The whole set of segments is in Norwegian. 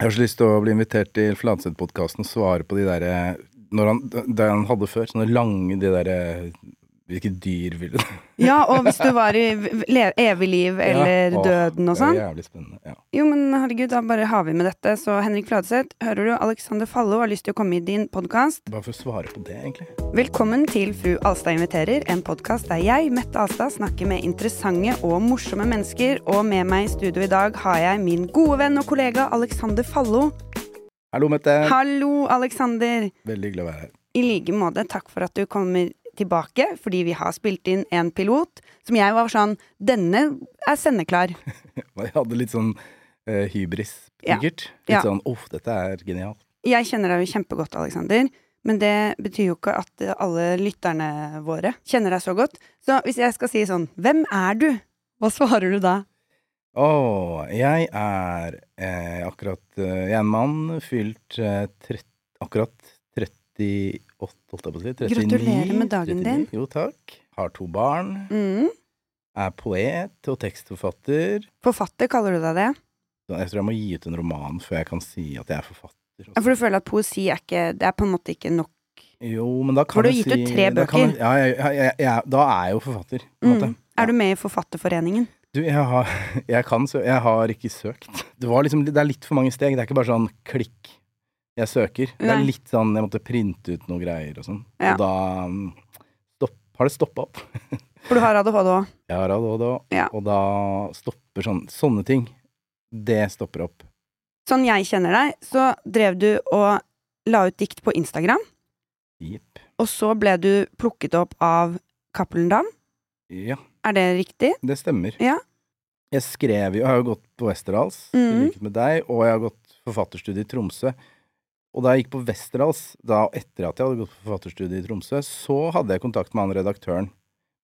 Jeg har så lyst til å bli invitert til Fladseth-podkasten og svare på de derre når han, Det han hadde før, sånne lange de derre Hvilke dyr ville du Ja, og hvis du var i evig liv eller Ja, døden og sånn. Det er jævlig spennende. Ja. Jo, men herregud, da bare har vi med dette. Så Henrik Fladseth, hører du Alexander Fallo har lyst til å komme i din podkast. Bare for å svare på det, egentlig. Velkommen til Fru Alstad inviterer, en podkast der jeg, Mette Alstad, snakker med interessante og morsomme mennesker. Og med meg i studio i dag har jeg min gode venn og kollega Alexander Fallo. Hallo, Mette. Hallo, Alexander! Veldig hyggelig å være her. I like måte, takk for at du kommer tilbake, fordi vi har spilt inn en pilot som jeg var sånn Denne er sendeklar. Jeg hadde litt sånn uh, hybris, Ja. Litt Ja. sånn uff, dette er genialt. Jeg kjenner deg jo kjempegodt, Alexander. Men det betyr jo ikke at eh, alle lytterne våre kjenner deg så godt. Så hvis jeg skal si sånn Hvem er du? Hva svarer du da? Å, jeg er eh, akkurat eh, Jeg er en mann fylt eh, trett, akkurat 38, holdt jeg på å si. 39. Gratulerer med dagen 39. din. Jo, takk. Har to barn. Mm. Er poet og tekstforfatter. Forfatter, kaller du deg det? Jeg tror jeg må gi ut en roman før jeg kan si at jeg er forfatter. Ja, For du føler at poesi er ikke Det er på en måte ikke nok Jo, men da kan For du har gitt gitt ut tre tre da kan bøker. ja, Ja, jeg, da er jeg jo forfatter, på en måte. mm. Er du med i Forfatterforeningen? Du, jeg har Jeg kan så Jeg har ikke søkt. Det var liksom Det er litt for mange steg. Det er ikke bare sånn klikk. Jeg søker. Det er litt sånn Jeg måtte printe ut noen greier og sånn. Ja. Og da mm, stopp, har det stoppa opp. For du har ADHD òg. Jeg har ADHD, Ja. og da stopper sånn Sånne ting. Det stopper opp. Sånn jeg kjenner deg, så drev du og la ut dikt på Instagram. Yep. Og så ble du plukket opp av Cappelen Dam. Ja, Er det riktig? det stemmer. Ja. Jeg skrev jo Jeg har jo gått på Westerdals, i Mhm. likhet med deg, og jeg har gått forfatterstudie i Tromsø. Og da jeg gikk på Westerdals, da etter at jeg hadde gått på forfatterstudiet i Tromsø, så hadde jeg kontakt med han redaktøren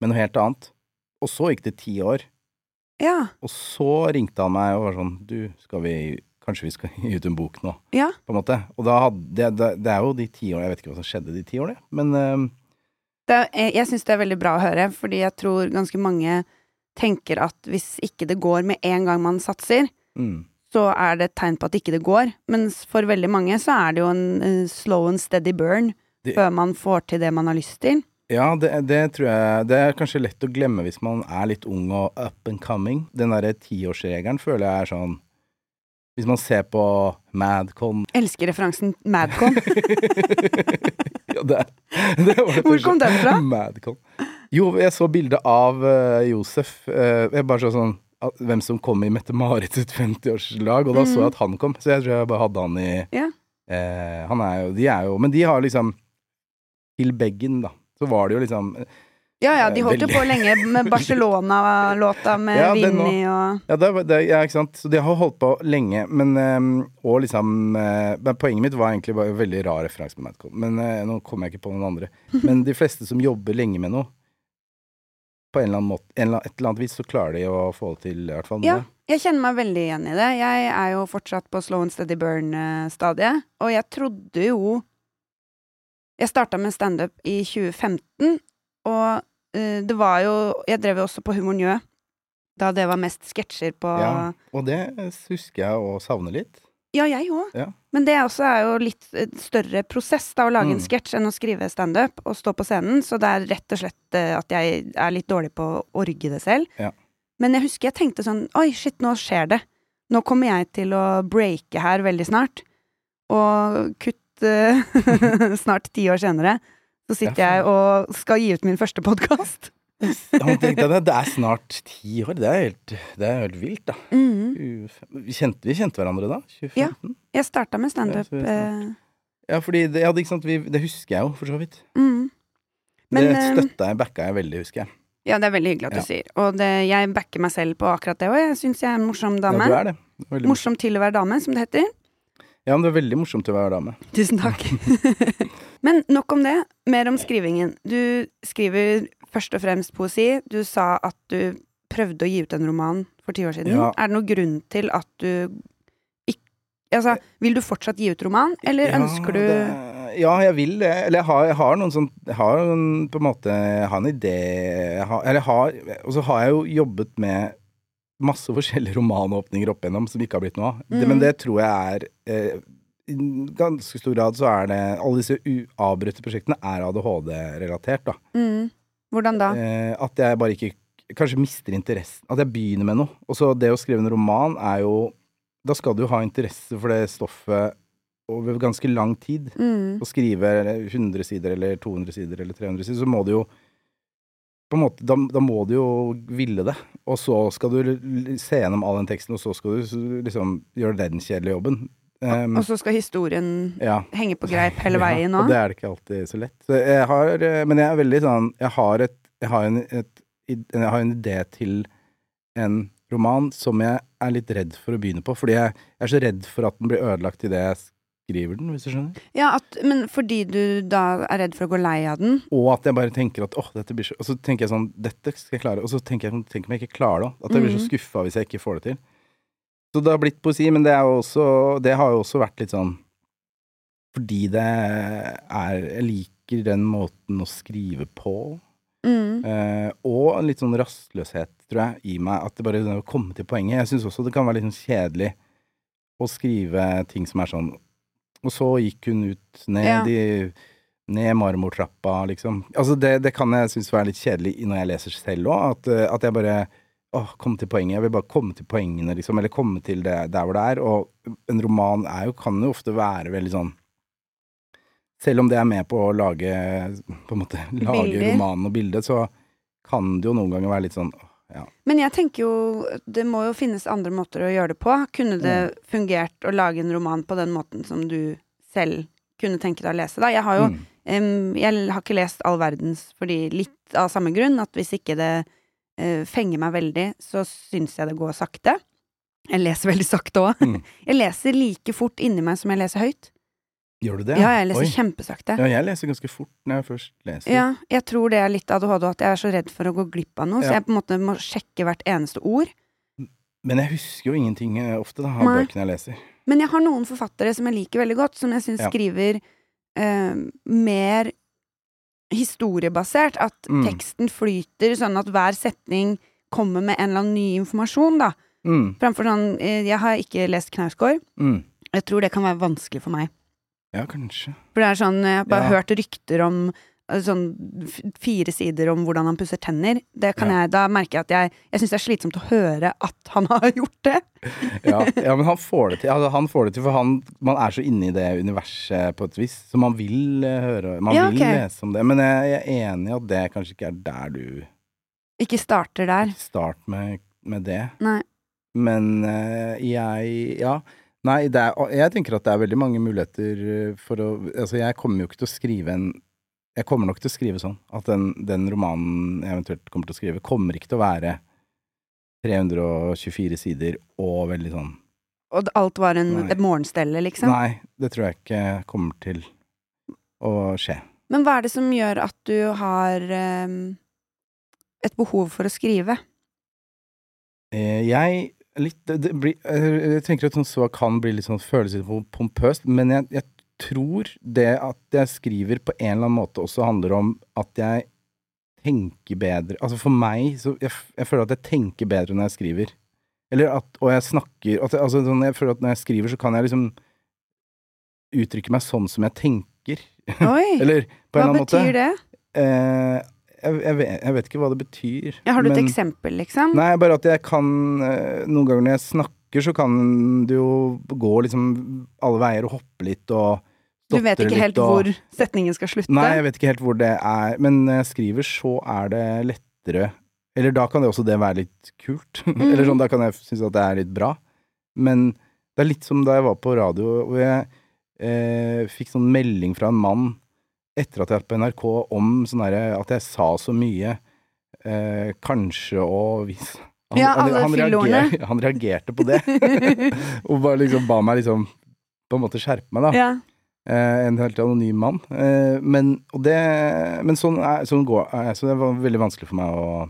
med noe helt annet. Og så gikk det ti år. Ja. Og så ringte han meg og var sånn Du, skal vi Kanskje vi skal gi ut en bok nå? Ja. På en måte. Og da hadde det, det, det er jo de ti årene Jeg vet ikke hva som skjedde de ti årene, men uh, Det, er- jeg syns det er veldig bra å høre, fordi jeg tror ganske mange tenker at hvis ikke det går med en gang man satser, mm, så er det et tegn på at ikke det går. Mens for veldig mange så er det jo en uh, slow and steady burn Det- før man får til det man har lyst til. Ja, det, det tror jeg Det er kanskje lett å glemme hvis man er litt ung og up and coming. Den derre tiårsregelen føler jeg er sånn Hvis man ser på Madcon Elsker referansen Madcon. ja, det, det var det Hvor kom den fra? Madcon. Jo, jeg så bilde av uh, Josef. Uh, jeg bare så sånn hvem som kom i Mette-Marit sitt 50-årslag, og da så jeg at han kom. Så jeg tror jeg bare hadde han i yeah. Eh, Han er jo De er jo Men de har liksom Til Beggen, da. Så var det jo liksom Ja ja, de holdt jo på lenge med Barcelona-låta med Ja, Vinni og Ja, det, det, ja, ikke sant. Så de har holdt på lenge, men ehm, Og liksom eh, Men poenget mitt var egentlig bare veldig rar referanse med Madcon. Men eh, nå kommer jeg ikke på noen andre. Men de fleste som jobber lenge med noe, på en eller annen måte, eller, et eller annet vis, så klarer de å få det til, i hvert fall. Ja, jeg kjenner meg veldig igjen i det. Jeg er jo fortsatt på slow and steady burn-stadiet, og jeg trodde jo Jeg starta med standup i 2015, og uh, det var jo Jeg drev jo også på Humor Njø, da det var mest sketsjer på Ja, og det husker jeg å savne litt. Ja, jeg òg. Ja. Men det også er jo litt eh, større prosess da, å lage en Mm. sketsj enn å skrive standup og stå på scenen, så det er rett og slett eh, at jeg er litt dårlig på å orge det selv. Ja. Men jeg husker jeg tenkte sånn Oi, shit, nå skjer det. Nå kommer jeg til å breake her veldig snart. Og kutt snart ti år senere, så sitter jeg og skal gi ut min første podkast. Ja, tenk deg det, det er snart ti år. Det er helt, det er helt vilt, da. Mm. Vi kjente, vi kjente hverandre da? 2015? Ja. Jeg starta med standup. eh, Ja, fordi det, ja, det? Vi, det husker jeg jo, for så vidt. mm. Men, det eh, støtta jeg, backa jeg veldig, husker jeg. Ja, det er veldig hyggelig at du Ja. sier. Og det, jeg backer meg selv på akkurat det òg. Jeg syns jeg er en morsom dame. Ja, du er det. Veldig Morsom til å være dame, som det heter. Ja, men det er veldig morsom til å være dame. Tusen takk. Men nok om det. Mer om skrivingen. Du skriver først og fremst poesi. Du sa at du prøvde å gi ut en roman for ti år siden. Ja. Er det noen grunn til at du ikke, Altså, vil du fortsatt gi ut roman, eller Ja, ønsker du det- Ja, jeg vil det. Eller jeg har, jeg har noen sånn Jeg har en, på en måte Jeg har en idé jeg har, Eller jeg har Og så har jeg jo jobbet med masse forskjellige romanåpninger opp igjennom som ikke har blitt noe av. Mm. men det tror jeg er eh, I ganske stor grad så er det Alle disse uavbrutte prosjektene er ADHD-relatert, da. Mm. Hvordan da? Eh, at jeg bare ikke Kanskje mister interessen. At jeg begynner med noe. Og så det å skrive en roman er jo Da skal du jo ha interesse for det stoffet over ganske lang tid. Mm. Å skrive 100 sider eller 200 sider eller 300 sider, så må du jo på en måte, da, da må du jo ville det. Og så skal du se gjennom all den teksten, og så skal du liksom gjøre den kjedelige jobben. Um, Og så skal historien ja. henge på greip hele veien Ja, og det er det ikke alltid så lett. Så jeg har, eh, men jeg er veldig sånn Jeg har, et, jeg har, en, et, jeg har en idé til en roman som jeg er litt redd for å begynne på. Fordi jeg, jeg er så redd for at den blir ødelagt idet jeg skriver den, hvis du skjønner. Ja, at, men fordi du da er redd for å gå lei av den? Og at jeg bare tenker at åh, dette blir så Og så tenker jeg sånn Dette skal jeg klare. Og så tenker jeg Tenk om jeg ikke klarer det. At jeg blir så Mhm. skuffa hvis jeg ikke får det til. Så det har blitt poesi, men det også Det har jo også vært litt sånn Fordi det er Jeg liker den måten å skrive på. Mm. Eh, og en litt sånn rastløshet, tror jeg, i meg. At det bare å komme til poenget. Jeg syns også det kan være litt sånn kjedelig å skrive ting som er sånn Og så gikk hun ut ned Ja. i Ned marmortrappa, liksom. Altså, det, det kan jeg synes være litt kjedelig når jeg leser selv òg. At, at jeg bare Åh, kom til poenget. Jeg vil bare komme til poengene, liksom. Eller komme til det der hvor det er. Og en roman er jo, kan jo ofte være veldig sånn Selv om det er med på å lage På en måte lage Bilder. romanen og bildet, så kan det jo noen ganger være litt sånn åh, ja. Men jeg tenker jo Det må jo finnes andre måter å gjøre det på. Kunne det Mm. fungert å lage en roman på den måten som du selv kunne tenke deg å lese, da? Jeg har jo Mm. um, Jeg har ikke lest all verdens fordi litt av samme grunn, at hvis ikke det fenger meg veldig, så syns jeg det går sakte. Jeg leser veldig sakte òg. Mm. Jeg leser like fort inni meg som jeg leser høyt. Gjør du det? Ja, jeg leser Oi. kjempesakte. Ja, jeg leser ganske fort når jeg først leser. Ja, jeg tror det er litt ADHD, at jeg er så redd for å gå glipp av noe, så jeg på en måte må sjekke hvert eneste ord. Men jeg husker jo ingenting eh, ofte da, av bøkene jeg leser. Men jeg har noen forfattere som jeg liker veldig godt, som jeg syns Ja. skriver eh, mer historiebasert. At Mm. teksten flyter sånn at hver setning kommer med en eller annen ny informasjon, da. Mm, Framfor sånn eh, Jeg har ikke lest Knausgård. mm. Jeg tror det kan være vanskelig for meg. Ja, kanskje. For det er sånn Jeg har bare Ja. hørt rykter om sånn fire sider om hvordan han pusser tenner. Det kan Ja. jeg, da merker jeg at jeg Jeg syns det er slitsomt å høre at han har gjort det. Ja, ja, men han får det til. Altså, han får det til, for han, man er så inne i det universet på et vis, så man vil eh, høre Man Ja, vil lese om det. Men jeg, jeg er enig i at det kanskje ikke er der du Ikke starter der. Start med, med det. Nei. Men eh, jeg Ja. Nei, det er, jeg tenker at det er veldig mange muligheter eh, for å Altså, jeg kommer jo ikke til å skrive en Jeg kommer nok til å skrive sånn at den, den romanen jeg eventuelt kommer til å skrive, kommer ikke til å være 324 sider og veldig sånn Og alt var en, et morgenstelle, liksom. Nei, det tror jeg ikke kommer til å skje. Men hva er det som gjør at du har ehm, et behov for å skrive? Eh, jeg litt, det, det blir, jeg tenker at sånn så kan bli litt sånn følelsespompøst, pompøst, men jeg, jeg tror det at jeg skriver på en eller annen måte også handler om at jeg tenker bedre Altså for meg, så jeg, jeg føler at jeg tenker bedre når jeg skriver. Eller at Og jeg snakker at, Altså sånn, jeg føler at når jeg skriver, så kan jeg liksom uttrykke meg sånn som jeg tenker. Oi! Eller på en hva eller annen måte. betyr det? Eh, jeg, jeg, vet, jeg vet ikke hva det betyr. Ja, har du et eksempel, liksom? Nei, bare at jeg kan eh, Noen ganger når jeg snakker, så kan du jo gå liksom alle veier og hoppe litt og du vet ikke helt og- hvor setningen skal slutte? Nei, jeg vet ikke helt hvor det er. Men når jeg skriver, så er det lettere Eller da kan det også det være litt kult. Eller Mm. sånn, da kan jeg synes at det er litt bra. Men det er litt som da jeg var på radio, hvor jeg eh, fikk sånn melding fra en mann etter at jeg har vært på NRK om sånn herre At jeg sa så mye eh, kanskje og hvis han, Ja, alle han, han, reager, han reagerte på det. og bare liksom ba meg liksom på en måte skjerpe meg, da. ja. Eh, en helt anonym mann. Eh, men, det, men sånn, er, sånn går er, Så det var veldig vanskelig for meg å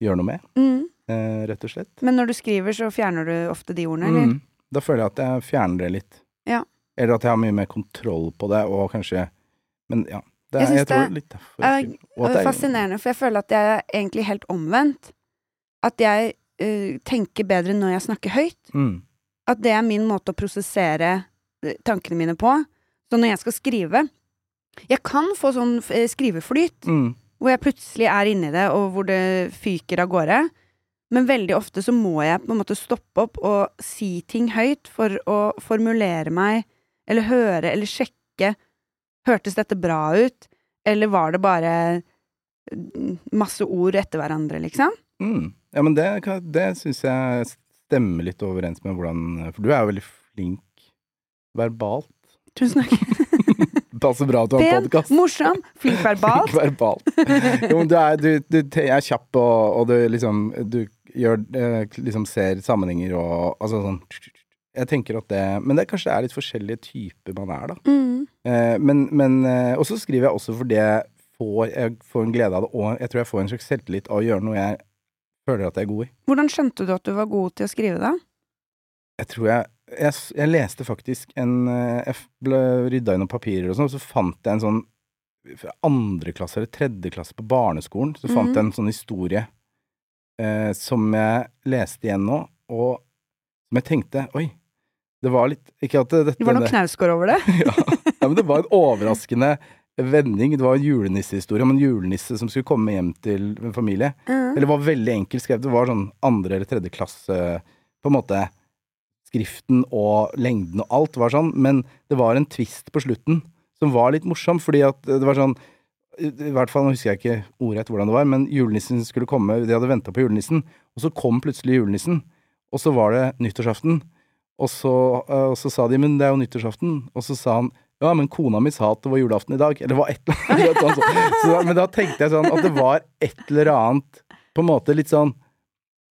gjøre noe med, Mm. eh, rett og slett. Men når du skriver, så fjerner du ofte de ordene, eller? Mm. Da føler jeg at jeg fjerner det litt. Ja. Eller at jeg har mye mer kontroll på det, og kanskje Men ja. Det, Jeg er- jeg, tror det det er er. Er- Fascinerende, for jeg føler at jeg er egentlig helt omvendt. At jeg uh, tenker bedre når jeg snakker høyt. Mm. At det er min måte å prosessere eh, tankene mine på. Så når jeg skal skrive Jeg kan få sånn eh, skriveflyt, Mm. hvor jeg plutselig er inni det, og hvor det fyker av gårde. Men veldig ofte så må jeg på en måte stoppe opp og si ting høyt for å formulere meg, eller høre, eller sjekke Hørtes dette bra ut, eller var det bare mm, masse ord etter hverandre, liksom? Mm. Ja, men det, det syns jeg stemmer litt overens med hvordan For du er jo veldig flink verbalt. Tusen takk. Passer bra at du har Pen, podkast. morsom, flink verbalt. flink verbalt. Jo, men du er, du, du er kjapp, og, og du liksom Du gjør eh, liksom ser sammenhenger og altså sånn Jeg tenker at det Men det kanskje er litt forskjellige typer man er, da. Mm. Eh, men men eh, Og så skriver jeg også fordi jeg får, jeg får en glede av det, og jeg tror jeg får en slags selvtillit av å gjøre noe jeg føler at jeg er god i. Hvordan skjønte du at du var god til å skrive, da? Jeg tror jeg Jeg, jeg leste faktisk en eh, Jeg ble rydda i noen papirer og sånn, og så fant jeg en sånn fra andre klasse eller tredje klasse på barneskolen, så fant Mhm. jeg en sånn historie eh, som jeg leste igjen nå, og som jeg tenkte Oi, det var litt Ikke at dette Det var noe knausgård over det. ja, ja, men det var en overraskende vending. Det var en julenissehistorie om en julenisse som skulle komme hjem til en familie. Mm. Eller var veldig enkelt skrevet. Det var sånn andre eller tredjeklasse På en måte Skriften og lengden og alt var sånn, men det var en twist på slutten som var litt morsom, fordi at det var sånn I hvert fall, nå husker jeg ikke ordrett hvordan det var, men julenissen skulle komme, de hadde venta på julenissen, og så kom plutselig julenissen, og så var det nyttårsaften, og så, øh, og så sa de 'men det er jo nyttårsaften', og så sa han ja, men kona mi sa at det var julaften i dag. Eller det var et eller annet sånt. Så, men da tenkte jeg sånn at det var et eller annet På en måte litt sånn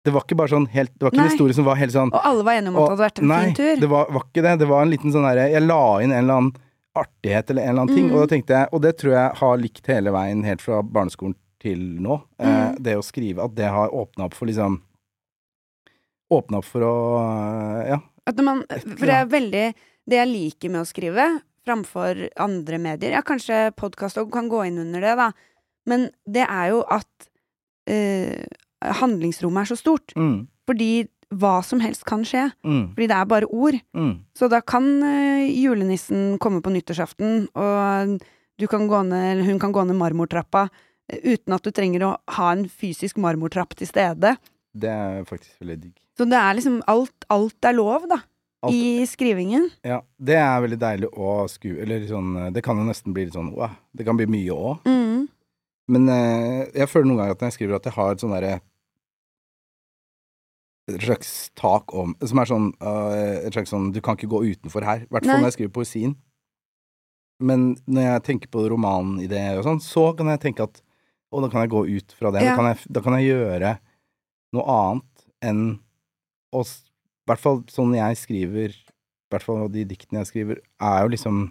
Det var ikke bare sånn helt Det var ikke en historie som var helt sånn Og alle var enige om at det hadde vært en Nei, fin tur. Nei, det var, var ikke det. Det var en liten sånn derre Jeg la inn en eller annen artighet eller en eller annen ting, Mm. og da tenkte jeg Og det tror jeg har likt hele veien helt fra barneskolen til nå. Eh, Mm. det å skrive. At det har åpna opp for liksom Åpna opp for å Ja. At man, for det er veldig Det jeg liker med å skrive, framfor andre medier Ja, kanskje podkast òg kan gå inn under det, da. Men det er jo at eh, handlingsrommet er så stort. Mm, Fordi hva som helst kan skje. mm, Fordi det er bare ord. mm. Så da kan eh, julenissen komme på nyttårsaften, og du kan gå ned, hun kan gå ned marmortrappa eh, uten at du trenger å ha en fysisk marmortrapp til stede. Det er faktisk veldig digg. Så det er liksom alt, alt er lov, da. Alt- I skrivingen. Ja, det er veldig deilig å skue Eller sånn Det kan jo nesten bli litt sånn wow, Det kan bli mye òg. Mm. Men eh, jeg føler noen ganger at når jeg skriver at jeg har et sånn derre Et slags tak om Som er sånn uh, Et slags sånn Du kan ikke gå utenfor her. I hvert fall når jeg skriver poesien. Men når jeg tenker på romanideer og sånn, så kan jeg tenke at Å, da kan jeg gå ut fra det. Ja. Da, kan jeg, da kan jeg gjøre noe annet enn å I hvert fall sånn jeg skriver I hvert fall de diktene jeg skriver, er jo liksom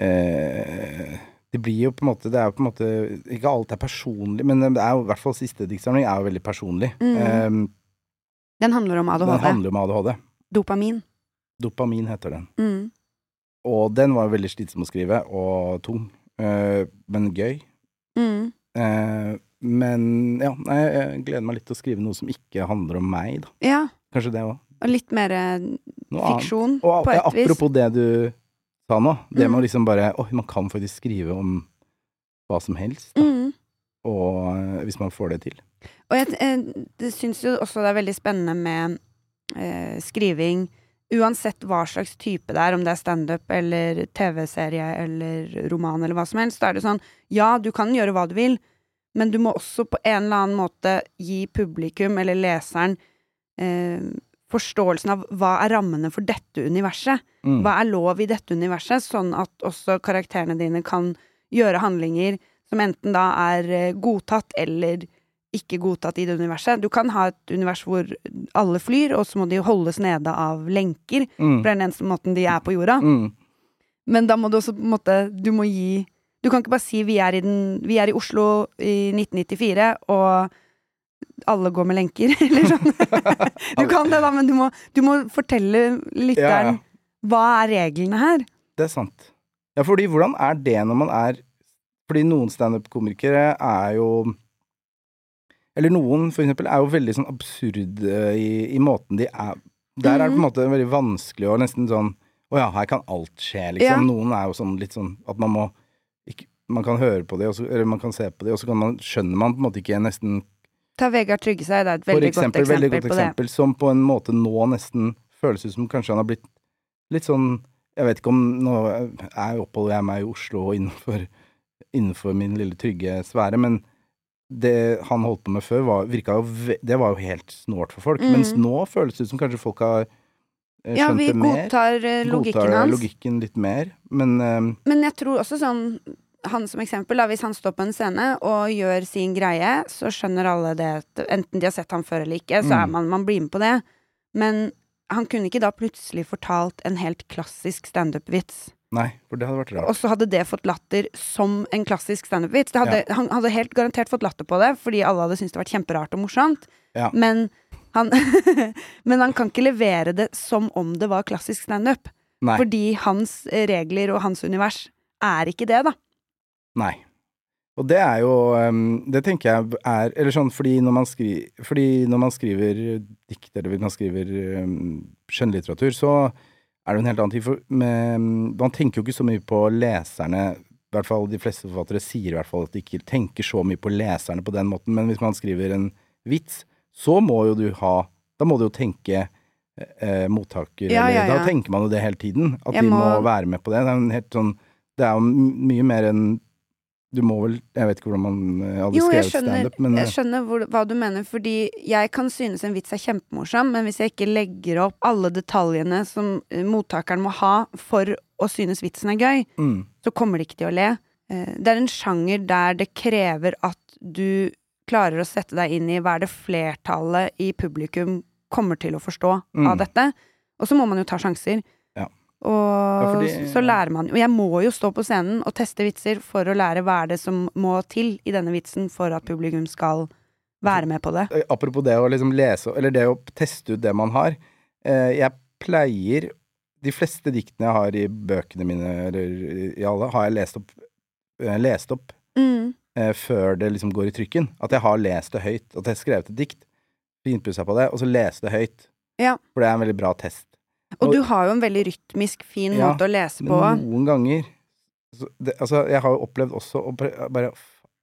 eh, det blir jo på en måte Det er jo på en måte Ikke alt er personlig, men det er jo i hvert fall siste diktsamling er jo veldig personlig. Mm. Eh, Den handler om den ADHD. handler om ADHD. Dopamin. Dopamin heter den. Mm. Og den var veldig slitsom å skrive, og tung. Eh, men gøy. Mm. Eh, men ja, jeg, jeg gleder meg litt til å skrive noe som ikke handler om meg, da. Ja. Kanskje det òg. Og litt mer eh, fiksjon, Og på et vis. apropos det du sa nå, det med Mm. å liksom bare Oi, man kan faktisk skrive om hva som helst. Mm. Og eh, hvis man får det til. Og jeg eh, syns jo også det er veldig spennende med eh, skriving Uansett hva slags type det er, om det er standup eller TV-serie eller roman eller hva som helst, da er det sånn Ja, du kan gjøre hva du vil, men du må også på en eller annen måte gi publikum eller leseren eh, forståelsen av hva er rammene for dette universet. Mm. Hva er lov i dette universet, sånn at også karakterene dine kan gjøre handlinger som enten da er eh, godtatt eller ikke godtatt i det universet. Du kan ha et univers hvor alle flyr, og så må de holdes nede av lenker, Mm. for det er den eneste måten de er på jorda. Mm. Men da må du også på en måte Du må gi Du kan ikke bare si vi er i, den, vi er i Oslo i 1994, og alle går med lenker, eller sånn. Du kan det, da, men du må, du må fortelle lytteren Ja, ja. hva er reglene her. Det er sant. Ja, fordi hvordan er det når man er Fordi noen standup-komikere er jo Eller noen, for eksempel, er jo veldig sånn absurd eh, i, i måten de er Der er det på en Mhm. måte veldig vanskelig og nesten sånn Å ja, her kan alt skje, liksom. Ja. Noen er jo sånn litt sånn at man må ikke, Man kan høre på det, så, eller man kan se på det, og så kan man, skjønner man på en måte ikke nesten Ta Vegard Tryggeseid, det er et veldig eksempel, godt veldig eksempel godt på det. som på en måte nå nesten føles ut som kanskje han har blitt litt sånn Jeg vet ikke om Nå jeg oppholder jeg meg i Oslo innenfor, innenfor min lille trygge sfære, men det han holdt på med før, var, jo Det var jo helt snålt for folk. Mm. Mens nå føles det ut som kanskje folk har eh, Ja, skjønt vi det mer. godtar eh, logikken godtar hans. logikken litt mer. Men eh, Men jeg tror også sånn han som eksempel, da, hvis han står på en scene og gjør sin greie, så skjønner alle det, enten de har sett ham før eller ikke, så er Mm. man, man blir med på det. Men han kunne ikke da plutselig fortalt en helt klassisk standup-vits. nei, for det hadde vært rart. Og så hadde det fått latter som en klassisk standup-vits. Ja. Han hadde helt garantert fått latter på det, fordi alle hadde syntes det vært kjemperart og morsomt. Ja. Men, han men han kan ikke levere det som om det var klassisk standup. Fordi hans regler og hans univers er ikke det, da. Nei. Og det er jo ehm, Det tenker jeg er Eller sånn fordi når man, skri, fordi når man skriver dikt, eller når man skriver ehm, skjønnlitteratur, så er det jo en helt annen ting. For med, man tenker jo ikke så mye på leserne. I hvert fall de fleste forfattere sier i hvert fall at de ikke tenker så mye på leserne på den måten. Men hvis man skriver en vits, så må jo du ha Da må du jo tenke eh, mottaker, Ja, ja, ja. Da tenker man jo det hele tiden. At Jeg de må... må- være med på det. Det er helt sånn Det er jo mye mer enn du må vel Jeg vet ikke hvordan man eh, hadde Jo, skrevet standup, men jeg eh, skjønner hvor, hva du mener, fordi jeg kan synes en vits er kjempemorsom, men hvis jeg ikke legger opp alle detaljene som eh, mottakeren må ha for å synes vitsen er gøy, mm, så kommer de ikke til å le. Det er en sjanger der det krever at du klarer å sette deg inn i hva er det flertallet i publikum kommer til å forstå Mm. av dette. Og så må man jo ta sjanser. Ja. Og fordi- så lærer man jo Jeg må jo stå på scenen og teste vitser for å lære hva er det som må til i denne vitsen for at publikum skal være med på det. eh, apropos det å liksom lese Eller det å teste ut det man har. Eh, jeg pleier De fleste diktene jeg har i bøkene mine, eller i alle, har jeg lest opp, eh, lest opp Mm. før det liksom går i trykken. At jeg har lest det høyt. At jeg har skrevet et dikt, finpussa på det, og så lese det høyt. Ja. For det er en veldig bra test. Og du har jo en veldig rytmisk, fin Ja, måte å lese Men på. noen ganger det, Altså, jeg har jo opplevd også å bare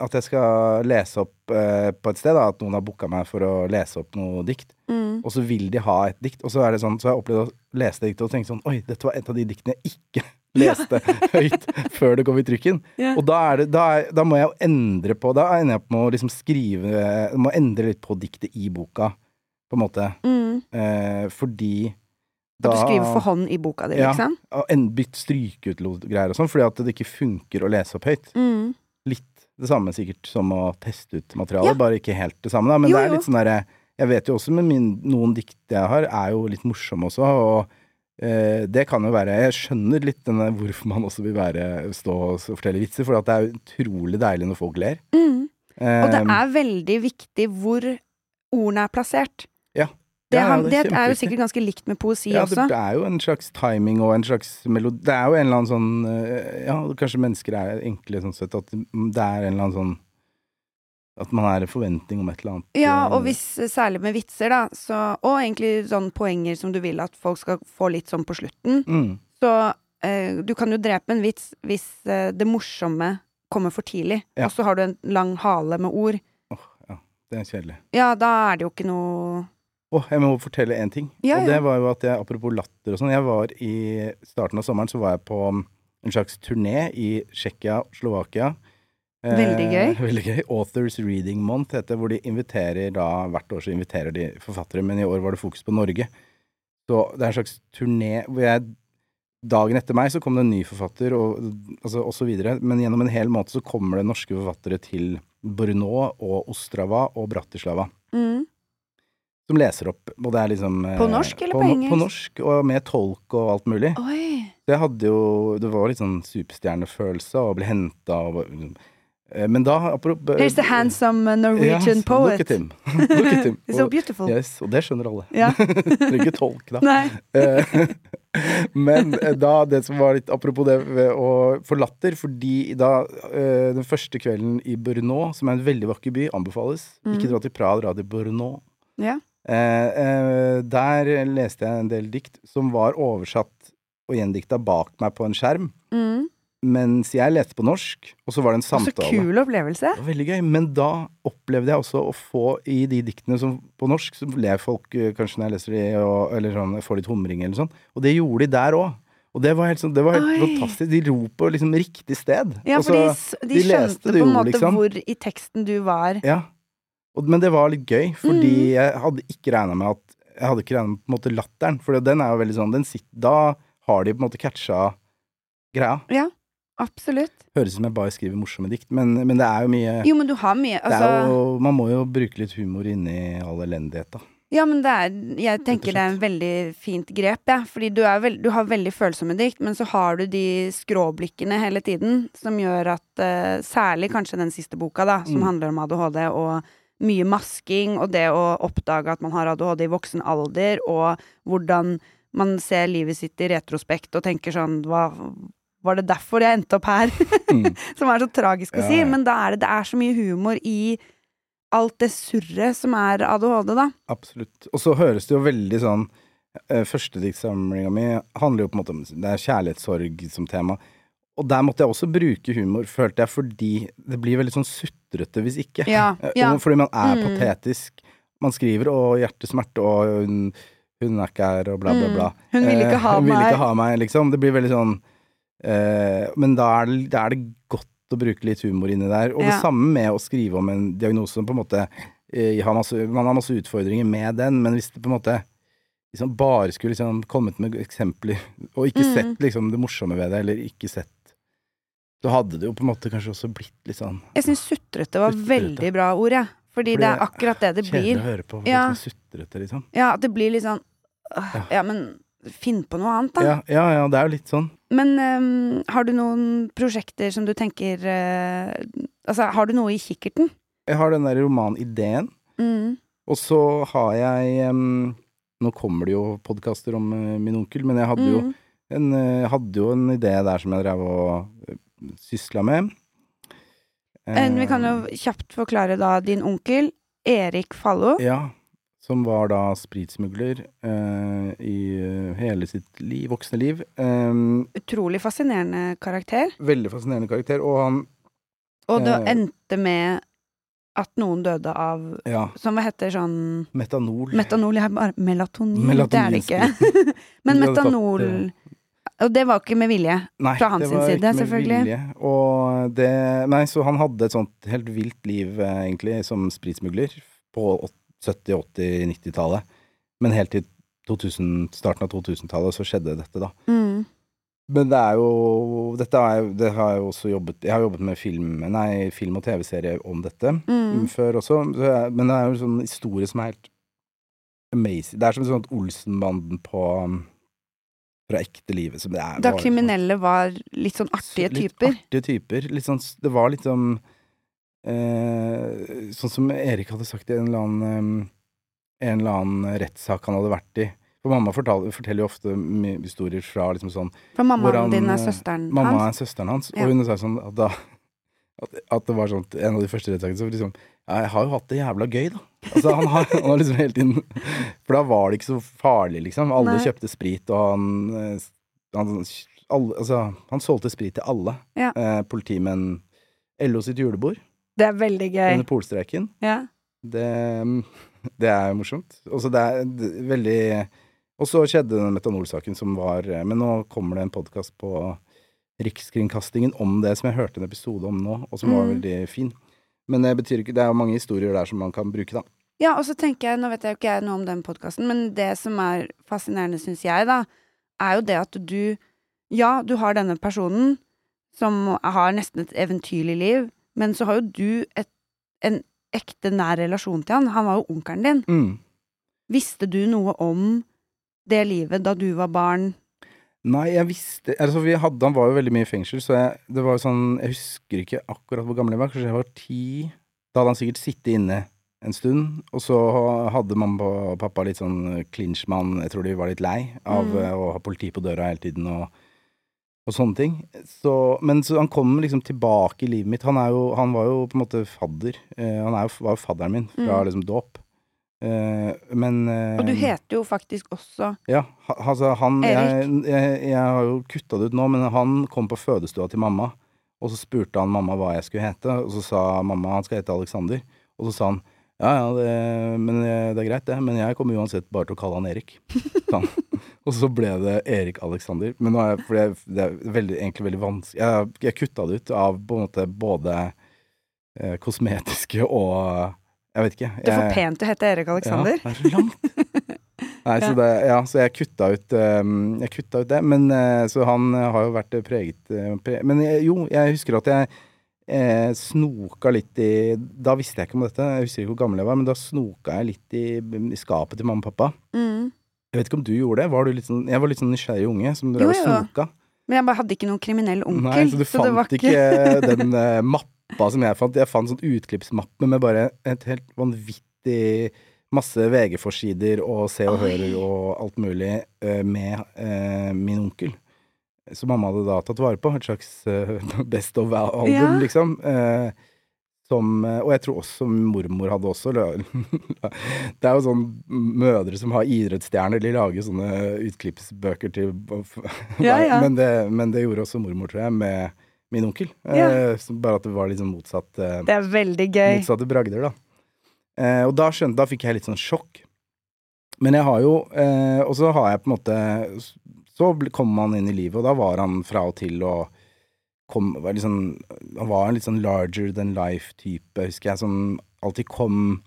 at jeg skal lese opp eh, på et sted, da, at noen har booka meg for å lese opp noe dikt, Mm. og så vil de ha et dikt, og så er det sånn, så har jeg opplevd å lese det diktet og tenke sånn Oi, dette var et av de diktene jeg ikke leste høyt før det kom i trykken. Yeah. Og da, er det, da, er, da må jeg jo endre på Da ender jeg opp med å liksom skrive Må endre litt på diktet i boka, på en måte. Mm. Eh, fordi At du skriver for hånd i boka di, Ja. liksom? og en bytt strykeutlov-greier og sånn, fordi at det ikke funker å lese opp høyt. Mm. Litt det samme sikkert som å teste ut materialet, Ja. bare ikke helt det samme. Da. Men Jo, det er litt sånn derre Jeg vet jo også med min, noen dikt jeg har, er jo litt morsomme også, og eh, det kan jo være Jeg skjønner litt denne hvorfor man også vil være, stå og fortelle vitser, for at det er utrolig deilig når folk ler. Mm. Og det Eh, er veldig viktig hvor ordene er plassert. Ja. Det, Ja, ja, han, det det, er er jo sikkert ganske likt med poesi ja, det, også. det er jo en slags timing og en slags melodi Det er jo en eller annen sånn eh, Ja, kanskje mennesker er enkle sånn sett, at det er en eller annen sånn At man er en forventning om et eller annet. Ja, eh, og hvis, særlig med vitser, da, så, og egentlig sånn poenger som du vil at folk skal få litt sånn på slutten, mm, så eh, du kan jo drepe en vits hvis eh, det morsomme kommer for tidlig, Ja. og så har du en lang hale med ord. åh, ja, det er kjedelig. Ja, da er det jo ikke noe Åh, jeg må fortelle én ting. Ja, og det var jo at jeg, apropos latter og sånn, jeg var i starten av sommeren så var jeg på um, en slags turné i Tsjekkia, Slovakia. Eh, Veldig gøy. veldig gøy. Authors Reading Month heter det, hvor de inviterer da Hvert år så inviterer de forfattere, men i år var det fokus på Norge. Så det er en slags turné hvor jeg Dagen etter meg så kom det en ny forfatter, og, altså, og så videre. Men gjennom en hel måned så kommer det norske forfattere til Brno og Ostrava og Bratislava mm. Som leser opp. Og det er liksom eh, På norsk eller på på engelsk? På norsk, og med tolk og alt mulig. Oi! Det hadde jo Det var litt sånn superstjernefølelse, og ble henta og Eh, Men da apropos Here's the handsome uh, Norwegian yes, poet. Look at him. Look at him. So beautiful. Yes, og det skjønner alle. Ja. Trenger ikke tolk, da. Nei. Eh, Men eh, da, det som var litt apropos det å få latter, fordi da eh, den første kvelden i Brno, som er en veldig vakker by, anbefales. Ikke Mhm. dra til Praha, dra til Brno. Ja. Eh, eh, der leste jeg en del dikt som var oversatt og gjendikta bak meg på en skjerm, Mm. mens jeg leste på norsk, og så var det en Så samtale. kul opplevelse. Det var veldig gøy, men da opplevde jeg også å få i de diktene som på norsk, så ler folk eh, kanskje når jeg leser de, og, eller sånn, jeg får litt humring eller sånn, og det gjorde de der òg. Og det var helt, sånn, det var helt fantastisk. De ro på liksom riktig sted. Ja, for de, de de skjønte på en måte liksom. hvor i teksten du var. Ja. Men det var litt gøy, fordi Mm. jeg hadde ikke regna med at Jeg hadde ikke regna med på en måte latteren, for den er jo veldig sånn den sitter, Da har de på en måte catcha greia. Ja, absolutt. Høres ut som jeg bare skriver morsomme dikt, men, men det er jo mye Jo, men du har mye Altså jo, Man må jo bruke litt humor inni all elendighet, da. Ja, men det er Jeg tenker det er en veldig fint grep, jeg. Ja. Fordi du, veld, du har veldig følsomme dikt, men så har du de skråblikkene hele tiden som gjør at uh, Særlig kanskje den siste boka, da, som Mm. handler om ADHD og mye masking, og det å oppdage at man har ADHD i voksen alder, og hvordan man ser livet sitt i retrospekt og tenker sånn Hva var det derfor jeg endte opp her? Mm. som er så tragisk å Ja, si, men da er det, det er så mye humor i alt det surret som er ADHD, da. Absolutt. Og så høres det jo veldig sånn eh, Førstediktsamlinga mi handler jo på en måte om Det er kjærlighetssorg som tema. Og der måtte jeg også bruke humor, følte jeg, fordi det blir veldig sånn sutrete hvis ikke. Ja, Eh, ja. Fordi man er Mm. patetisk. Man skriver 'Å, hjertesmerte', og hun, hun er ikke her, og bla, bla, bla. Mm. Hun vil ikke Eh, meg. hun vil ikke ha meg, liksom. Det blir veldig sånn eh, Men da er, det, da er det godt å bruke litt humor inni der. Og det samme med å skrive om en diagnose som på en måte eh, har masse, Man har masse utfordringer med den, men hvis det på en måte liksom bare skulle liksom kommet med eksempler, og ikke Mm. sett liksom det morsomme ved det, eller ikke sett Så hadde det jo på en måte kanskje også blitt litt sånn Jeg syns sutrete var Sutrete. veldig bra ord, jeg. Fordi Fordi det er akkurat det det kjedelig blir. å høre på. Ja. Sånn sutrete, liksom. Ja, at det blir litt sånn øh, Ja. Ja, men finn på noe annet, da. Ja, ja, ja, det er jo litt sånn. Men um, har du noen prosjekter som du tenker uh, Altså, har du noe i kikkerten? Jeg har den der romanideen, Mm. og så har jeg um, Nå kommer det jo podkaster om uh, min onkel, men jeg hadde jo Mm. en, uh, hadde jo en idé der som jeg drev og sysla med. Eh, Vi kan jo Eh, kjapt forklare da din onkel, Erik Fallo. Ja. Som var da spritsmugler eh, i eh, hele sitt liv, voksne liv. Eh, Utrolig fascinerende karakter. veldig fascinerende karakter, og han Og det Eh. endte med at noen døde av Ja, Som hva heter sånn metanol. Metanol er bare melatonin. Det er det ikke. Men metanol Og det var ikke med vilje. Nei, Fra hans side, selvfølgelig. vilje. Og det Nei, så han hadde et sånt helt vilt liv, eh, egentlig, som spritsmugler på 70-, 80-, 90-tallet. Men helt til 2000, starten av 2000-tallet så skjedde dette, da. Mm. Men det er jo Dette er Det har jeg også jobbet Jeg har jobbet med film Nei, film og TV-serie om dette Mm. før også. Men det er jo en sånn historie som er helt amazing. Det er som en sånn Olsenbanden på fra ekte livet. Som det er, Da var kriminelle var litt sånn artige litt typer. Artige typer. Litt sånn, det var litt sånn eh, Sånn som Erik hadde sagt i en eller annen eh, En eller annen rettssak han hadde vært i. For mamma fortal, forteller jo ofte historier fra liksom sånn For mammaen din er eh, søsteren Mamma hans. er søsteren hans, Ja. og hun sa sånn at da at, at det var sånn en av de første rettssakene så liksom Jeg har jo hatt det jævla gøy, da. Altså, han har, han har liksom hele tiden For da var det ikke så farlig, liksom. Alle Nei. kjøpte sprit, og han, eh, han alle, Altså, han solgte sprit til alle. Ja. Eh, politimenn LO sitt julebord Det er veldig gøy. under polstreiken. Ja. Det, det er morsomt. Og så det er det, veldig Og så skjedde den metanolsaken som var Men nå kommer det en podkast på Rikskringkastingen om det som jeg hørte en episode om nå, og som var Mm. veldig fin. Men det betyr ikke Det er jo mange historier der som man kan bruke, da. Ja, og så tenker jeg, nå vet jeg jo ikke jeg noe om den podkasten, men det som er fascinerende, syns jeg, da, er jo det at du Ja, du har denne personen som har nesten et eventyrlig liv, men så har jo du et, en ekte nær relasjon til han. Han var jo onkelen din. Mm. Visste du noe om det livet da du var barn? Nei, jeg visste Altså, vi hadde Han var jo veldig mye i fengsel, så jeg, det var jo sånn Jeg husker ikke akkurat hvor gammel jeg var. Kanskje jeg var ti. Da hadde han sikkert sittet inne en stund, og så hadde mamma og pappa litt sånn clinch med han. Jeg tror de var litt lei av Mm. eh, å ha politi på døra hele tiden og, og sånne ting. Så, men så han kom liksom tilbake i livet mitt. Han, er jo, han var jo på en måte fadder. Eh, han er jo, var jo fadderen min fra Mm. liksom dåp. Eh, men eh, Og du heter jo faktisk også ja, altså han jeg, Erik? jeg, jeg har jo kutta det ut nå, men han kom på fødestua til mamma, og så spurte han mamma hva jeg skulle hete, og så sa mamma han skal hete Alexander, og så sa han ja ja, det, men eh, det er greit det, men jeg kommer uansett bare til å kalle han Erik. han. og så ble det Erik Alexander. Men nå er jeg, for det, det er veldig, egentlig veldig vanskelig Jeg, jeg kutta det ut av på en måte både eh, kosmetiske og Jeg vet ikke. Det er for pent å hete Erik Alexander. ja, det er så langt. Nei, så, det, ja, så jeg kutta ut um, Jeg kutta ut det. Men eh, Så han eh, har jo vært eh, preget pre Men jo, jeg husker at jeg eh, snoka litt i Da visste jeg ikke om dette, jeg husker ikke hvor gammel jeg var, men da snoka jeg litt i, i skapet til mamma og pappa. Mm. Jeg vet ikke om du gjorde det? Var du sånn, jeg var litt sånn nysgjerrig unge som drev og snoka. Men jeg bare hadde ikke noen kriminell onkel. Nei, så du fant det var ikke den eh, mappa som jeg fant. Jeg fant sånn utklippsmappe med bare et helt vanvittig masse VG-forsider og Se og Hører og alt mulig eh, med eh, min onkel. Som mamma hadde da tatt vare på. Et slags eh, Best of-album, Ja. liksom. Eh, som, og jeg tror også mormor hadde også Det er jo sånn mødre som har idrettsstjerner, de lager sånne utklippsbøker til Ja, ja. Men, det, men det gjorde også mormor, tror jeg, med min onkel. Ja. Eh, bare at det var liksom motsatt, eh, Det er veldig gøy. motsatte bragder, da. Eh, og da skjønte, da fikk jeg litt sånn sjokk. Men jeg har jo eh, Og så har jeg på en måte Så kom kommer man inn i livet, og da var han fra og til og kom var sånn, Han var en litt sånn larger than life-type, husker jeg, som alltid kom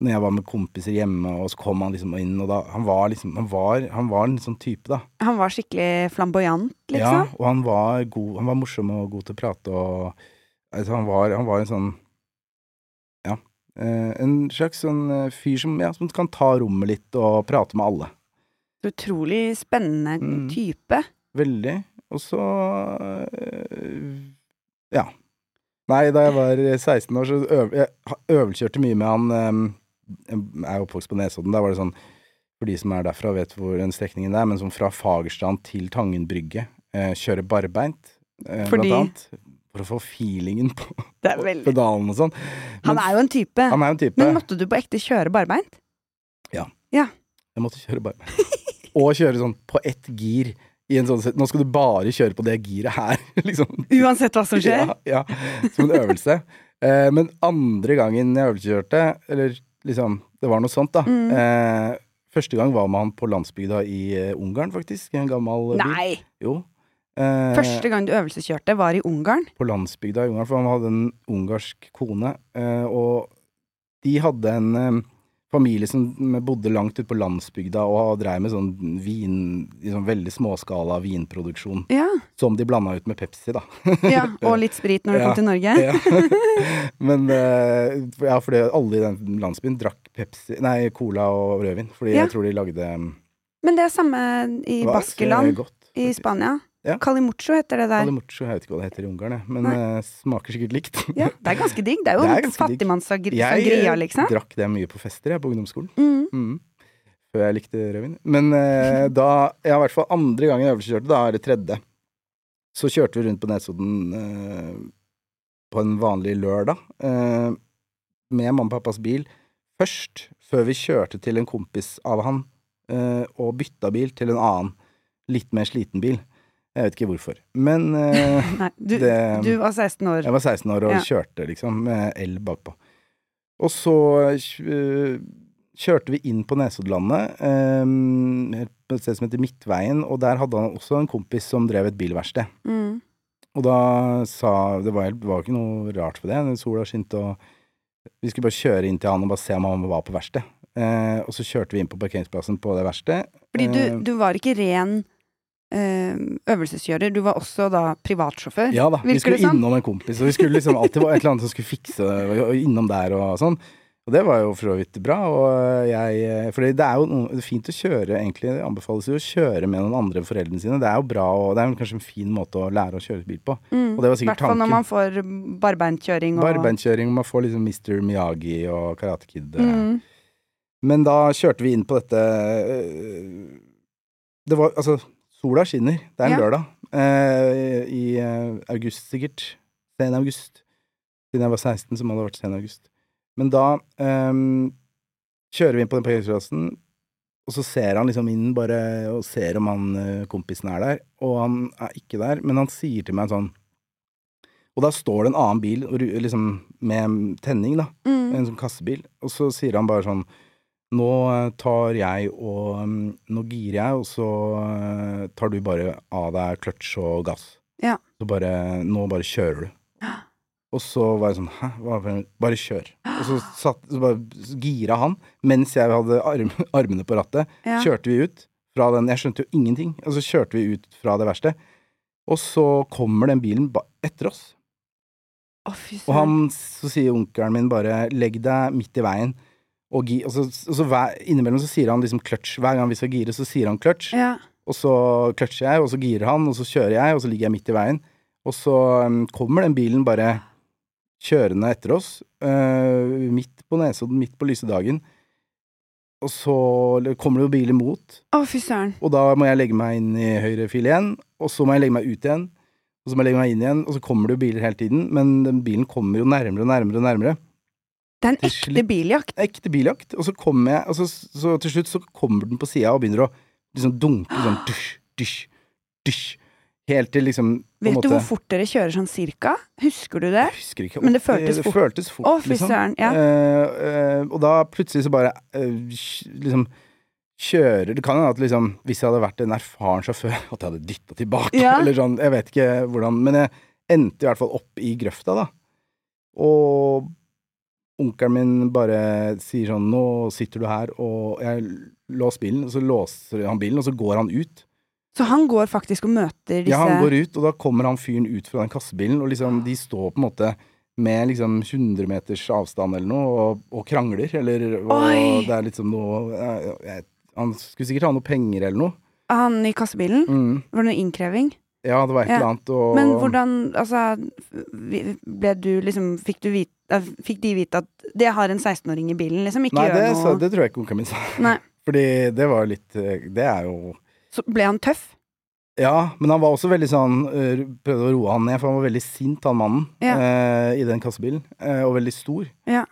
når jeg var med kompiser hjemme, og så kom han liksom inn, og da Han var liksom Han var, han var en sånn type, da. Han var skikkelig flamboyant, liksom? Ja, og han var god, han var morsom og god til å prate, og altså, han, var, han var en sånn Ja. Eh, en slags sånn eh, fyr som, ja, som kan ta rommet litt og prate med alle. Utrolig spennende Mm. type. Veldig. Og så eh, Ja. Nei, da jeg var 16 år, så øv, jeg øvelkjørte mye med han Jeg er oppvokst på Nesodden. Da var det sånn For de som er derfra, vet hvor den strekningen er, men sånn fra Fagerstrand til Tangen brygge. Eh, kjøre barbeint, eh, Fordi- blant annet. For å få feelingen på veldig pedalen og sånn. Han er jo en type. han er jo en type. Men måtte du på ekte kjøre barbeint? Ja. ja. Jeg måtte kjøre barbeint. og kjøre sånn på ett gir. I en sånn, set- nå skal du bare kjøre på det giret her, liksom. Uansett hva som skjer? Ja, ja, som en øvelse. Eh, men andre gangen jeg øvelseskjørte, eller liksom Det var noe sånt, da. Mm. Eh, første gang var man på landsbygda i eh, Ungarn, faktisk. I En gammel bil. Nei! Jo. Eh, Første gang du øvelseskjørte, var i Ungarn? På landsbygda i Ungarn, for han hadde en ungarsk kone. Eh, og de hadde en eh, familie som bodde langt ute på landsbygda og dreiv med sånn vin liksom veldig småskala vinproduksjon. Ja. Som de blanda ut med Pepsi, da. ja. Og litt sprit når du Ja. kom til Norge? Ja. Men eh, ja, fordi alle i den landsbyen drakk Pepsi Nei, Cola og rødvin. Fordi Ja. jeg tror de lagde um, Men det er samme i Baskeland, godt, i. Spania. Ja. Kalimucho heter det der. Kalimucho, jeg vet ikke hva det heter i Ungarn. Men eh, smaker sikkert likt. Ja, det er ganske digg. Det er jo fattigmannssangria, liksom. Jeg drakk det mye på fester, jeg, på ungdomsskolen. Mm. Mm. Før jeg likte rødvin. Men uh, da Ja, i hvert fall andre gangen jeg øvelseskjørte, da er det tredje. Så kjørte vi rundt på Nesodden uh, på en vanlig lørdag med mamma og pappas bil først, før vi kjørte til en kompis av han og bytta bil til en annen, litt mer sliten bil. Jeg vet ikke hvorfor. Men uh, Nei, du, det- du var 16 år. jeg var 16 år og Ja. kjørte, liksom, med el bakpå. Og så uh, kjørte vi inn på Nesoddlandet, um, et sted som heter Midtveien, og der hadde han også en kompis som drev et bilverksted. Mm. Og da sa Det var, det var ikke noe rart for det. Sola skinte, og vi skulle bare kjøre inn til han og bare se om han var på verksted. Uh, og så kjørte vi inn på parkeringsplassen på det verkstedet. Fordi du, du var ikke ren øvelseskjører, du var også da privatsjåfør. Ja da, vi skulle innom en kompis, og vi skulle liksom alltid være et eller annet som skulle fikse det, og innom der og sånn. Og det var jo for så vidt bra, og jeg For det er jo noe, fint å kjøre, egentlig. Det anbefales jo å kjøre med noen andre enn foreldrene sine. Det er jo bra, og det er kanskje en fin måte å lære å kjøre bil på. Mm. Og det var I sikkert hvert fall når man får barbeintkjøring og Barbeinkjøring, man får liksom Mr. Miyagi og Karate Kid. eh. mm. Men da kjørte vi inn på dette Det var Altså, sola skinner. Det er en Ja. lørdag. eh, I eh, august, sikkert. Sen august. Siden jeg var 16, så må det ha vært sen august. Men da eh, kjører vi inn på den parkeringsplassen, og så ser han liksom inn bare og ser om han eh, kompisen er der. Og han er ikke der, men han sier til meg en sånn Og da står det en annen bil liksom med tenning, da Mm. en sånn kassebil, og så sier han bare sånn Nå eh, tar jeg og mm, Nå girer jeg, og så eh, tar du bare av deg kløtsj og gass. Ja. Så bare Nå bare kjører du. Og så var jeg sånn Hæ? Bare kjør. Og så, satt, så bare gira han mens jeg hadde arm, armene på rattet. Ja. Kjørte vi ut fra den Jeg skjønte jo ingenting. Og så kjørte vi ut fra det verste. Og så kommer den bilen etter oss. Fy Og han, så sier onkelen min bare 'legg deg midt i veien'. Og, gi, og så, og så hver, innimellom så sier han liksom clutch. Hver gang vi skal gire, så sier han clutch. Ja. Og så clutcher jeg, og så girer han, og så kjører jeg, og så ligger jeg midt i veien. Og så um, kommer den bilen bare kjørende etter oss, uh, midt på Nesodden, midt på lyse dagen. Og så kommer det jo bil imot, Å, fy søren. og da må jeg legge meg inn i høyre fil igjen, og så må jeg legge meg ut igjen, og så må jeg legge meg inn igjen, og så kommer det jo biler hele tiden, men den bilen kommer jo nærmere og nærmere og nærmere. Det er en ekte slutt- biljakt. Ekte biljakt. Og så kommer jeg, og så, så til slutt så kommer den på sida og begynner å liksom dunke sånn dusj, dusj, dusj. Helt til liksom Vet du hvor fort dere kjører sånn cirka? Husker du det? Jeg husker ikke. Men det føltes det, fort. føltes fort. Å, fy liksom. søren. Ja. Uh, uh, og da plutselig så bare uh, liksom kjører Det kan hende at liksom hvis jeg hadde vært en erfaren sjåfør, at jeg hadde dytta tilbake, Ja. eller sånn. Jeg vet ikke hvordan. Men jeg endte i hvert fall opp i grøfta, da. Og onkelen min bare sier sånn Nå sitter du her, og jeg låser bilen, og så låser han bilen, og så går han ut. Så han går faktisk og møter disse Ja, han går ut, og da kommer han fyren ut fra den kassebilen, og liksom, de står på en måte med liksom 100 meters avstand eller noe, og, og krangler, eller og det er liksom noe jeg, jeg, Han skulle sikkert ha noe penger eller noe. Han i kassebilen? Mm. Var det noe innkreving? Ja, det var et Ja. eller annet, og Men hvordan Altså, ble du liksom Fikk du vite eh, Fikk de vite at det har en 16-åring i bilen, liksom? Ikke Nei, det, gjør så, det tror jeg ikke onkelen min sa. Nei. Fordi det var litt eh, Det er jo Så ble han tøff? Ja, men han var også veldig sånn øh, Prøvde å roe han ned, for han var veldig sint, han mannen, Ja. eh, i den kassebilen. eh, og veldig stor. Ja.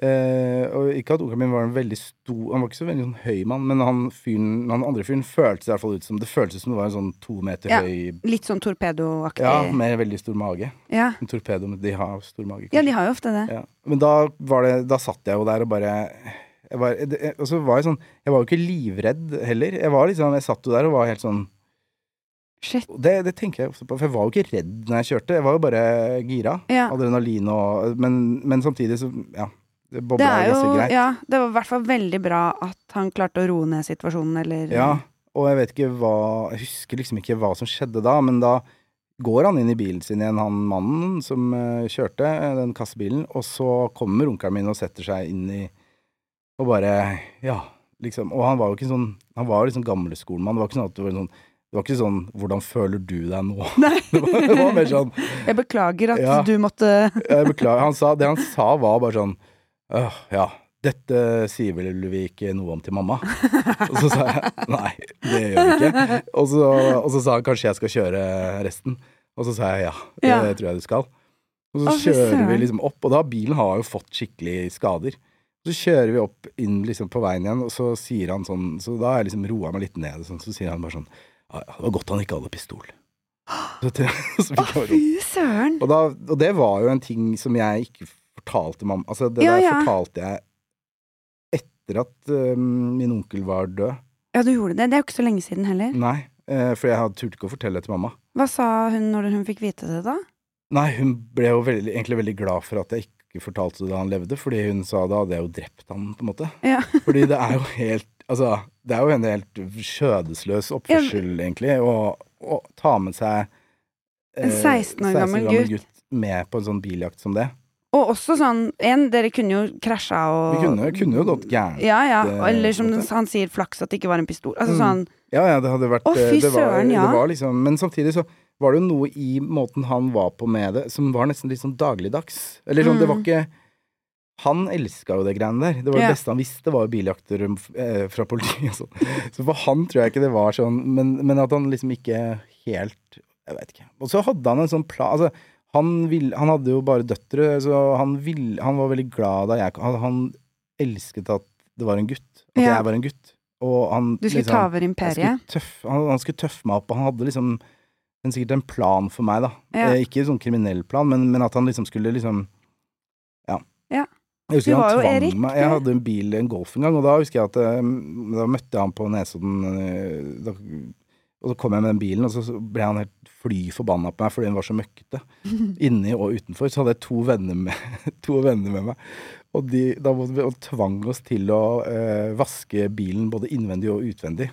Eh, og ikke at onkelen min var en veldig stor Han var ikke så veldig sånn høy mann, men han, fyren, han andre fyren føltes i hvert fall ut som Det føltes som det var en sånn to meter Ja. høy Litt sånn torpedoaktig? Ja, med veldig stor mage. ja. En torpedo, men de har stor mage, Ja, de har jo ofte det. Ja. Men da var det Da satt jeg jo der og bare jeg var, jeg, Og så var jeg sånn Jeg var jo ikke livredd heller. Jeg var liksom Jeg satt jo der og var helt sånn Shit. det, det tenker jeg ofte på, for jeg var jo ikke redd når jeg kjørte. Jeg var jo bare gira. Ja. Adrenalin og Men, men samtidig så Ja. Bobla ganske greit. Ja, det var i hvert fall veldig bra at han klarte å roe ned situasjonen, eller Ja, og jeg vet ikke hva Jeg husker liksom ikke hva som skjedde da, men da går han inn i bilen sin igjen, han mannen som eh, kjørte eh, den kassebilen, og så kommer onkelen min og setter seg inn i Og bare Ja, liksom. Og han var jo ikke sånn Han var liksom gamleskolemann. Det var ikke sånn at det var sånn det var ikke sånn 'hvordan føler du deg nå?' Nei. Det var, det var mer sånn Jeg beklager at Ja. du måtte Jeg beklager. Han sa, det han sa var bare sånn «Åh, ja, dette sier vel vi ikke noe om til mamma? Og så sa jeg nei, det gjør vi ikke. Og så, og så sa han kanskje jeg skal kjøre resten. Og så sa jeg ja, det Ja. tror jeg du skal. Og så kjører vi liksom opp, og da bilen har jo fått skikkelig skader. Så kjører vi opp inn liksom på veien igjen, og så sier han sånn Så da har jeg liksom roa meg litt ned, sånn, så sier han bare sånn ja, det var godt han ikke hadde pistol. Så, Å, fy søren! og, da, og det var jo en ting som jeg ikke fortalte mamma. Altså, det Ja, der ja. fortalte jeg etter at uh, min onkel var død. Ja, du gjorde det. Det er jo ikke så lenge siden heller. Nei, uh, for jeg turte ikke å fortelle det til mamma. Hva sa hun når hun fikk vite det, da? Nei, hun ble jo veldig, egentlig veldig glad for at jeg ikke fortalte det da han levde, fordi hun sa da hadde jeg jo drept han, på en måte. Ja. Fordi det er jo helt Altså, det er jo en helt skjødesløs oppførsel, egentlig, å, å ta med seg En 16 år gammel gutt. med på en sånn biljakt som det. Og også sånn En, dere kunne jo krasja og Vi kunne, kunne jo gått gærent. Ja, ja. Eller som han sier, flaks at det ikke var en pistol. Altså Mm. sånn Ja, ja, det hadde vært Å, fy eh, det var, søren, ja. Det var liksom, men samtidig så var det jo noe i måten han var på med det, som var nesten litt sånn dagligdags. Eller sånn, det var Mm. ikke Han elska jo det greiene der. Det var det Ja. beste han visste, var biljakter eh, fra politiet og sånn. Så for han tror jeg ikke det var sånn, men, men at han liksom ikke helt Jeg vet ikke. Og så hadde han en sånn plan Altså, han, vil, han hadde jo bare døtre, så han, vil, han var veldig glad da jeg han, han elsket at det var en gutt. At Ja. jeg var en gutt. Og han Du skulle liksom- ta over imperiet. skulle tøff, han, han skulle tøffe meg opp, og han hadde liksom en, sikkert en plan for meg, da. Ja. Eh, ikke sånn kriminell plan, men, men at han liksom skulle liksom Ja. Ja. Jeg husker han tvang Erik, meg. Jeg hadde en bil, en Golf en gang, og da husker jeg at eh, Da møtte jeg han på Nesodden, eh, da, og så kom jeg med den bilen, og så ble han helt fly forbanna på meg fordi hun var så møkkete. Inni og utenfor. Så hadde jeg to venner med, to venner med meg. Og de da måtte vi, og tvang oss til å eh, vaske bilen både innvendig og utvendig.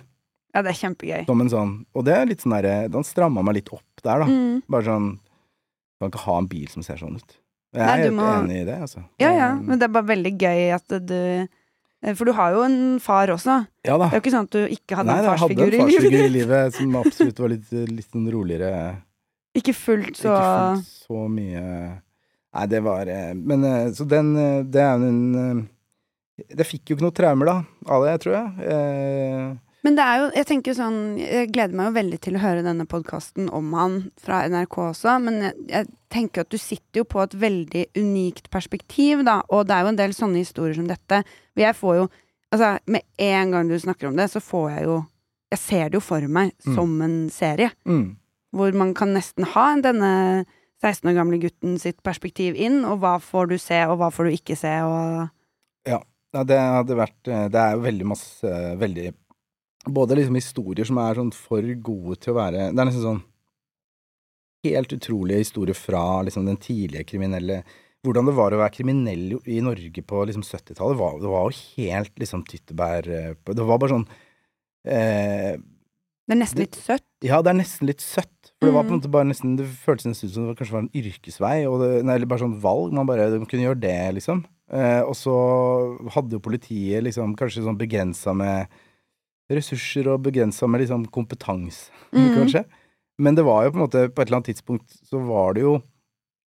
Ja, det er kjempegøy. Som en sånn Og det er litt sånn derre Han stramma meg litt opp der, da. Mm. Bare sånn Kan ikke ha en bil som ser sånn ut. Jeg er Nei, helt må- enig i det, altså. Ja, ja, men det er bare veldig gøy at du For du har jo en far også. ja da. Det er jo ikke sånn at du ikke hadde Nei, en jeg hadde farsfigur en i livet farsfigur i livet som absolutt var litt, litt sånn roligere. Ikke fullt så Ikke fullt så mye Nei, det var eh, Men eh, så den eh, Det er jo en eh, Det fikk jo ikke noe traumer, da, av det, tror jeg. Men det er jo, jeg tenker sånn Jeg gleder meg jo veldig til å høre denne podkasten om han fra NRK også, men jeg, jeg tenker at du sitter jo på et veldig unikt perspektiv, da, og det er jo en del sånne historier som dette. Og jeg får jo Altså, med en gang du snakker om det, så får jeg jo Jeg ser det jo for meg Mm. som en serie, mm. hvor man kan nesten ha denne 16 år gamle gutten sitt perspektiv inn, og hva får du se, og hva får du ikke se, og Ja, det hadde vært eh, Det er jo veldig masse Veldig Både liksom historier som er sånn for gode til å være Det er nesten sånn helt utrolige historier fra liksom den tidlige kriminelle Hvordan det var å være kriminell i Norge på liksom 70-tallet. var- Det var jo helt liksom tyttebær eh, Det var bare sånn eh, Det er nesten litt søtt. Ja, det er nesten litt søtt. For det var på en Mm. måte bare nesten Det føltes nesten som det kanskje var en yrkesvei, det, nei, eller bare sånn valg. Man bare man kunne gjøre det, liksom. Eh, og så hadde jo politiet liksom kanskje sånn begrensa med ressurser og begrensa med liksom kompetanse, mm. kanskje. Men det var jo på en måte På et eller annet tidspunkt så var det jo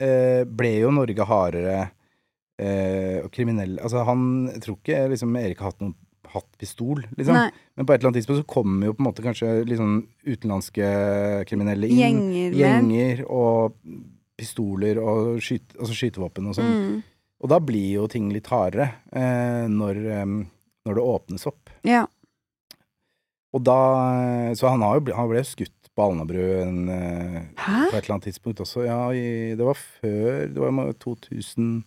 eh, Ble jo Norge hardere eh, og kriminell Altså, han Jeg tror ikke liksom Erik har hatt noen hatt pistol, liksom. Nei, Men på et eller annet tidspunkt så kommer jo på en måte kanskje sånn utenlandske kriminelle inn. gjenger. Gjenger og pistoler og skyte, altså skytevåpen og sånn. Mm. Og da blir jo ting litt hardere eh, når, eh, når det åpnes opp. Ja. Og da Så han, har jo, han ble skutt på Alnabru en, eh, på et eller annet tidspunkt også. Ja, i, det var før Det var 2000,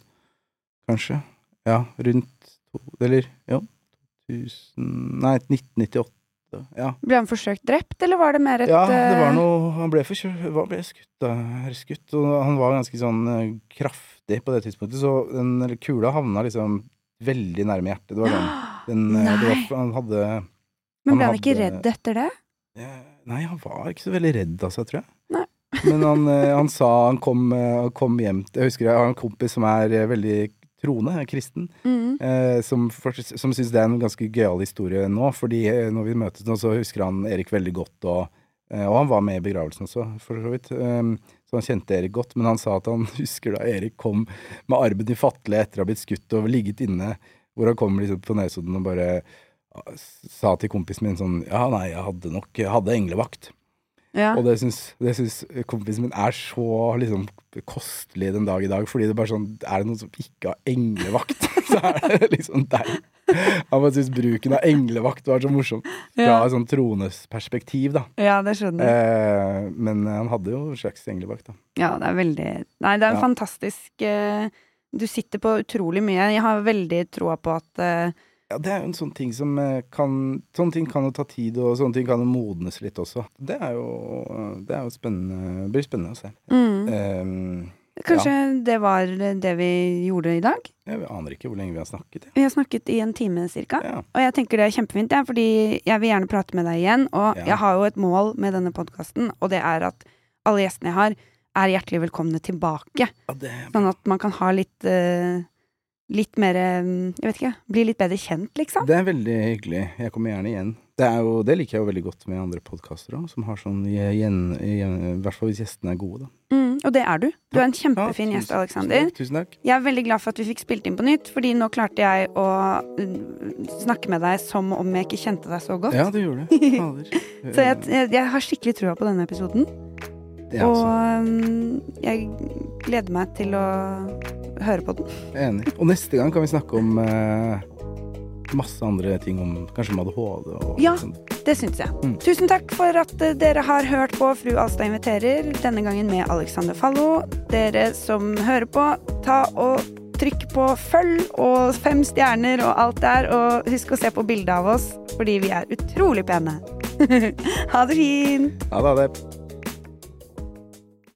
kanskje. Ja, rundt to, Eller, ja 2000 Nei, 1998. Ja. Ble han forsøkt drept, eller var det mer et Ja, det var eh, noe Han ble, hva ble skutt, da? skutt, og han var ganske sånn eh, kraftig på det tidspunktet, så den kula havna liksom veldig nærme hjertet. Det var sånn den, det var, Han hadde Men ble han han ikke hadde- redd etter det? Nei, han var ikke så veldig redd, av altså, tror jeg. Nei. Men han, eh, han sa han kom, eh, kom hjem Jeg husker jeg har en kompis som er eh, veldig troende, er kristen, Mm. eh, som, som syns det er en ganske gøyal historie nå. Fordi når vi møtes nå, så husker han Erik veldig godt, og, og han var med i begravelsen også, for så vidt. Um, så han kjente Erik godt, men han sa at han husker da Erik kom med armen i fatle etter å ha blitt skutt og ligget inne, hvor han kom liksom på Nesodden og bare sa til kompisen min sånn Ja, nei, jeg hadde nok jeg hadde englevakt. Ja. Og det syns, det syns kompisen min er så liksom kostelig den dag i dag, fordi det er bare sånn Er det noen som ikke har englevakt, så er det liksom deg. Han bare syns bruken av englevakt var så morsom Fra Ja. et sånn tronesperspektiv, da. ja, det skjønner jeg. Eh, men han hadde jo en slags englevakt, da. Ja, det er veldig Nei, det er en Ja. fantastisk eh, Du sitter på utrolig mye. Jeg har veldig troa på at eh, Ja, det er jo en sånn ting som eh, kan Sånne ting kan jo ta tid, og sånne ting kan jo modnes litt også. Det er jo, det er jo spennende Det blir spennende å se. mm, Um, Kanskje det var det vi gjorde i dag? jeg aner ikke hvor lenge vi har snakket. Ja. Vi har snakket i en time cirka. Ja. Og jeg tenker det er kjempefint, ja, fordi jeg vil gjerne prate med deg igjen. Og Ja. jeg har jo et mål med denne podkasten, og det er at alle gjestene jeg har, er hjertelig velkomne tilbake. Ja, det Sånn at man kan ha litt eh, Litt mer eh, Jeg vet ikke. Bli litt bedre kjent, liksom. Det er veldig hyggelig. Jeg kommer gjerne igjen. Det, jo, det liker jeg jo veldig godt med andre podkaster òg, som har sånn igjen I hvert fall hvis gjestene er gode, da. Mm, og det er du. Du er en Ja, kjempefin gjest, tusen- Aleksander. Tusen takk. Jeg er veldig glad for at vi fikk spilt inn på nytt, fordi nå klarte jeg å mm, snakke med deg som om jeg ikke kjente deg så godt. Ja, du gjorde det. Fader. Så jeg, jeg, jeg har skikkelig trua på denne episoden. Og mm, jeg gleder meg til å høre på den. enig. Og neste gang kan vi snakke om eh, masse andre ting om kanskje om ADHD og Ja. sånt. Det syns jeg. Mm. Tusen takk for at eh, dere har hørt på Fru Alstad inviterer, denne gangen med Alexander Fallo. Dere som hører på, ta og trykk på følg og fem stjerner og alt der, og husk å se på bildet av oss, fordi vi er utrolig pene. ha det fint! Ha det. Ha det.